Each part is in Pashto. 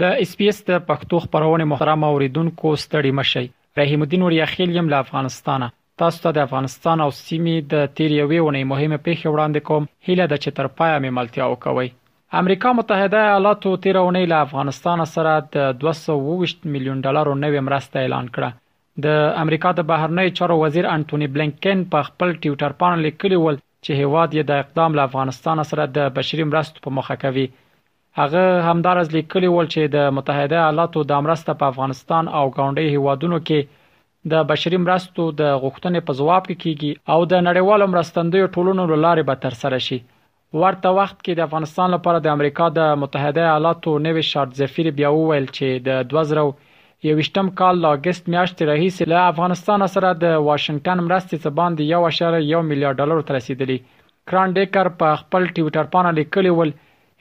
د اس بي اس د پښتو خپرونې محترم اوریدونکو ستړي مه شئ رحیم الدین وریاخیل یم له افغانستانه تاسو ته د افغانستان او سیمې د تیر یوې اونۍ مهمه پیښه وړاندې کوم هیله ده چې تر پایه مې ملتیا وکوئ امریکا متحده ایالاتو تیر اونۍ له افغانستان سره د 220 میلیون ډالرو نوې مرسته اعلان کړه د امریکا د بهرنیو چارو وزیر انټونی بلینکن په خپل ټوئیټر پاڼه لیکلی ول چې هیواد یې دا اقدام له افغانستان سره د بشري مرستو په مخه کوي هغه همدارز لیکلی ول چې د متحده ایالاتو د مرسته په افغانستان او ګاونډي هیوادونو کې د بشري مرستو د غوښتنې په ځواب کې کیږي او د نړیوالو مرستندوی ټولونو لارې به تر سره شي ورته وخت کې د افغانستان لپاره د امریکا د متحده ایالاتو نوې شارټ زفیر بیا وویل چې د 2021م کال د اگست میاشتې راهیسې له افغانستان سره د واشنگټن مرستې څخه باندې 1.1 میلیارډ ډالر تر رسیدلی کران ډیکر په خپل ټوئیټر پاڼه لیکلی ول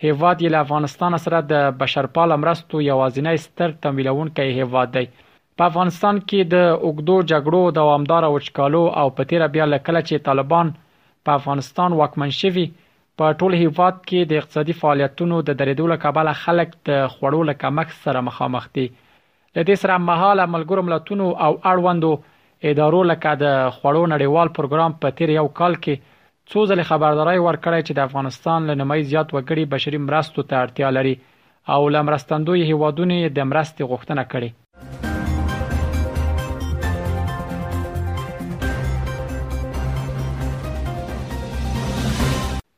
هېواد یې له افغانستان سره د بشرپاله مرستو یوازینی ستر تمویلوونکی هېواد دی. په افغانستان کې د اوږدو جګړو، دوامداره وچکالو او په تېره بیا له کله چې طالبان په افغانستان واکمن شوي، په ټول هېواد کې د اقتصادي فعالیتونو د درېدو له کبله خلک د خوړو له کمښت سره مخامخ دي له دې سره هممهاله ملګرو ملتونو او اړوندو ادارو لکه د خوړو نړیوال پروګرام په تیر یو کال کې څو ځلې خبرداری ورکړی چې د افغانستان له نیمایي زیات وګړي بشري مرستو ته اړتیا لري او له مرستندوی هیوادونو یې د مرستې غوښتنه کړې.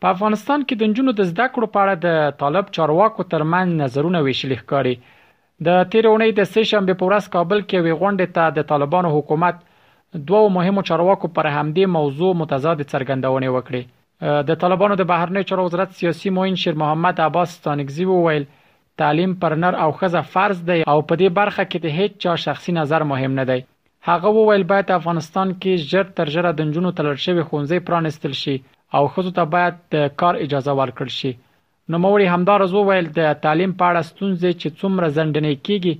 په افغانستان کې د نجونو د زده کړو په اړه د طالب چارواکو ترمنځ نظرونه ویشلي ښکاري. د تېرې اونۍ د سې شنبې په ورځ کابل کې یوې غونډې ته د طالبانو حکومت دوو مهمو چارواکو پر همدې موضوع متضادې څرګندونې وکړې. د طالبانو د بهرنیو چارو وزارت سیاسي معین شیر محمد عباس ستانکزي وویل، تعلیم پر نر او ښځه فرض دی او په دې برخه کې د هېڅ چا شخصي نظر مهم نه دی. هغه وویل، باید افغانستان کې ژر تر ژره د نجونو تړل شوي ښوونځي پرانیستل شي او ښځو ته باید د کار اجازه ورکړل شي. نوموړي همدارز وویل، د تعلیم په اړه ستونزې چې څومره ځنډنۍ کېږي،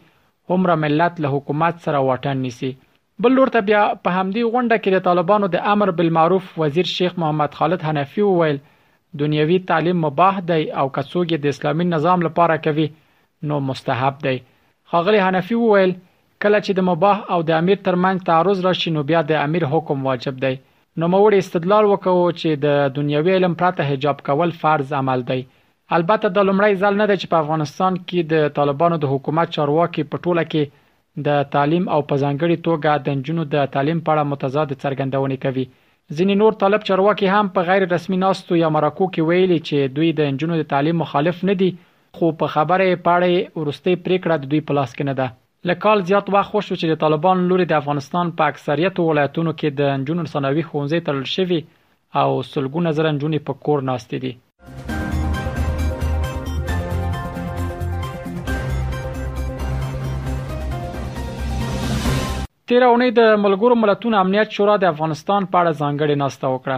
هومره ملت له حکومت سره واټن نیسي. بل لور ته بیا په همدې غونډه کې د طالبانو د امر بالمعروف وزیر شیخ محمد خالد حنفي وویل، دنیوي تعلیم مباح دی او که څوک یې د اسلامي نظام لپاره کوي، نو مستحب دی. ښاغلي حنفي وویل، کله چې د مباح او د امیر تر منځ تعارض راشي نو بیا د امیر حکم واجب دی. نوموړي استدلال وکوو چې د دنیوي علم پرته حجاب کول فرض عمل دی. البته دا لومړی ځل نه دی چې په افغانستان کې د طالبانو د حکومت چارواکي په ټوله کې د تعلیم او په ځانګړي توګه د نجونو د تعلیم په اړه متضاد څرګندونې کوي. ځینې نور طالب چارواکي هم په غیر رسمي ناستو یا مرکو کې ویلي چې دوی د نجونو د تعلیم مخالف نه دي خو په خبره یې په اړه یې وروستۍ پرېکړه د دوی په لاس کې نه ده. له کال زیات وخت وشو چې د طالبانو لوري د افغانستان په اکثریتو ولایتونو کې د نجونو ثانوي ښوونځۍ تړل شوي او سلګونه زره نجونې په کور ناستې دي. تېره اونۍ د ملګرو ملتونو امنیت شورا د افغانستان په اړه ځانګړې ناسته وکړه.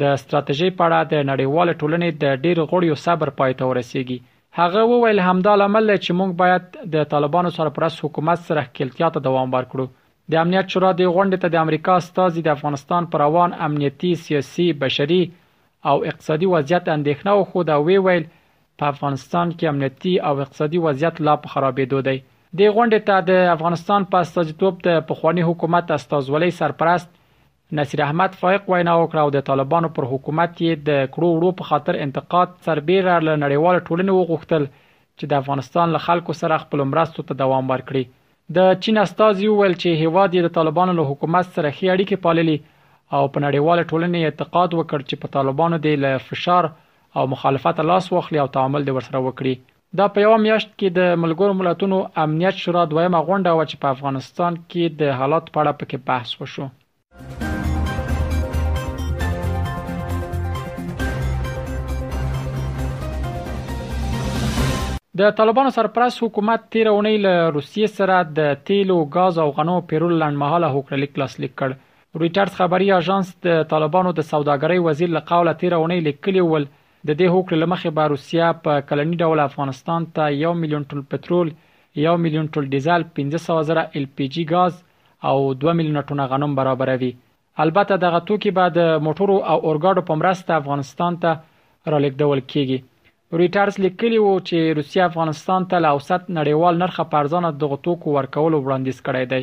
د ستراتیژۍ په اړه د نړیوالې ټولنې د ډېرو غړیو صبر پای ته ورسېږي. هغه وویل، همدا لامل دی چې موږ باید د طالبانو سرپرست حکومت سره ښکېلتیا ته دوام ورکړو. د امنیت شورا دې غونډې ته د امریکا استازي د افغانستان په روان امنیتي، سیاسي، بشري او اقتصادي وضعیت اندېښنه وښوده او ویې ویل، په افغانستان کې امنیتي او اقتصادي وضعیت لا په خرابېدو دی. دې غونډې ته د افغانستان په استازیتوب د پخواني حکومت استازولۍ سرپرست نصیر احمد فایق وینا وکړه او د طالبانو پر حکومت یې د کړو وړو په خاطر انتقاد سربېره له نړیوال ټولنې وغوښتل چې د افغانستان له خلکو سره خپل مرستو ته دوام ورکړي د چین استاذ یو ویل چې هیواد یې د طالبانو له حکومت سره خې اړیکې پاللي او په نړیوال ټولنې اعتقاد وکړ چې په طالبانو دې له فشار او مخالفت لاس واخلي او تعامل دې ورسره وکړي دا په یوه میاشت کې د ملګرو ملتونو امنیت شورا دویمه غونډه وه چې په افغانستان کې د حالات په اړه پکې بحث وشو. د طالبانو سرپرست حکومت تیر اونۍ له روسیې سره د تیلو، غاز او غنو پیرول لنډمهاله هوکړه لیک لاسلیک کړ. رویټرز خبري اژانس د طالبانو د سوداګرۍ وزیر له قوله تیر اونۍ لیکلی ول د دې هوکړې له مخې به روسیه په کلني ډول افغانستان ته یو میلیون ټن پترول، یو میلیون ټن ډیزل، پنځه سوه زره ایل پي جي ګاز او دوه میلیونه ټنه غنم برابروي. البته دغه توکي به د موټرو او اورګاډو په مرسته افغانستان ته رالېږدول کېږي. رویټرز لیکلي و چې روسیه افغانستان ته له اوسط نړیوال نرخه په ارزانه دغو توکو ورکولو وړاندیز کړی دی.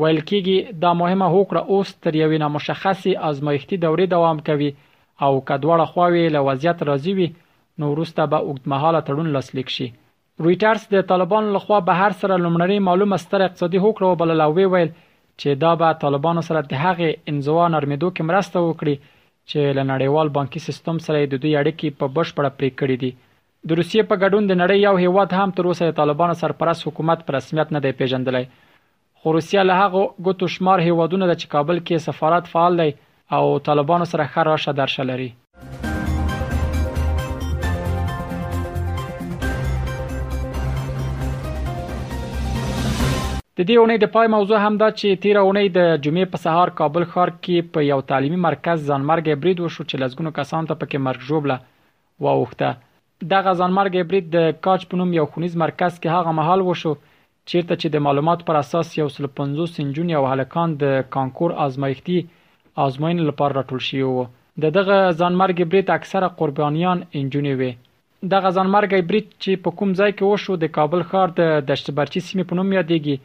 ویل کېږي دا مهمه هوکړه اوس تر یوې نامشخصې ازمایښتي دورې دوام کوي او که دواړه خواوې له وضعیت راضي وي، نو وروسته به اوږدمهاله تړون لاسلیک شي. رویټرز د طالبانو له خوا بهر سره لومړنۍ معلومه ستره اقتصادي هوکړه وبلله او ویې ویل چې دا به طالبانو سره د هغې انزوا نرمېدو کې مرسته وکړي چې له نړیوال بانکي سیستم سره یې د دوی اړیکې په بشپړه پرې کړې دي. د روسیې په ګډون د نړۍ یو هېواد هم تر اوسه د طالبانو سرپرست حکومت په رسمیت نه دی پېژندلی خو روسیه له هغو ګوتو شمار هیوادونه ده چې کابل کې یې سفارت فعال دی او طالبانو سره ښه راشه درشه لري. د دې اونۍ د پای موضوع هم دا چې تیره اونۍ د جمعې په سهار کابل ښار کې په یو تعلیمي مرکز ځانمرګی برید وشو چې لسګونو کسان ته پکې مرګ ژوبله واوښته دغه ځانمرګی برید د کاچ په نوم یو خونیز مرکز کې هغه مهال وشو چیرته چې د معلوماتو پر اساس یو سل پنځوس انجونې او هلکان د کانکور آزمایښتي آزموینې لپاره راټول شوي وو. د دغه ځانمرګي برید اکثره قربانیان انجونې وې. دغه ځانمرګی برید چې په کوم ځای کې وشو د کابل ښار د دشت برچي سیمې په نوم یادیږي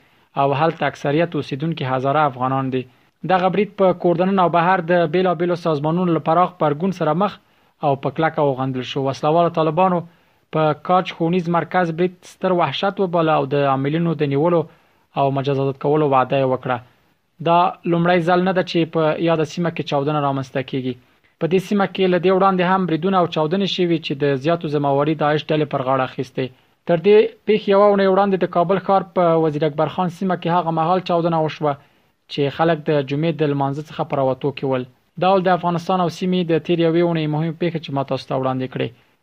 او هلته اکثریت اوسیدونکي هزاره افغانان دي. دغه برید په کور دننه او بهر د بیلا بیلو سازمانونو له پراخ غبرګون سره مخ او په کلکه وغندل شو. وسلوالو طالبانو په کاج خونیز مرکز برید ستر وحشت وباله او د عاملینو د نیولو او مجازات کولو وعده یې وکړه دا لومړی ځل نه ده چې په یاد سیمه کې چاودنه رامنځته کیږي په دې سیمه کې لدې وړاندې هم بریدونه او چاودنې شوي چې د زیاتو ځمواري داعش ډلې پر غاړه اخیسته تر دې پیښ یو ونه وړاندې د کابل ښار په وزیر اکبر خان سیمه کې هغه مهال چاودنه وشوه چې خلک د جمعې د لمانځه څخه پر واتو کې ول دا د افغانستان او سیمې د تیر یوې ونې مهمه پیښه چې ما تاسو ته وړاندې کړې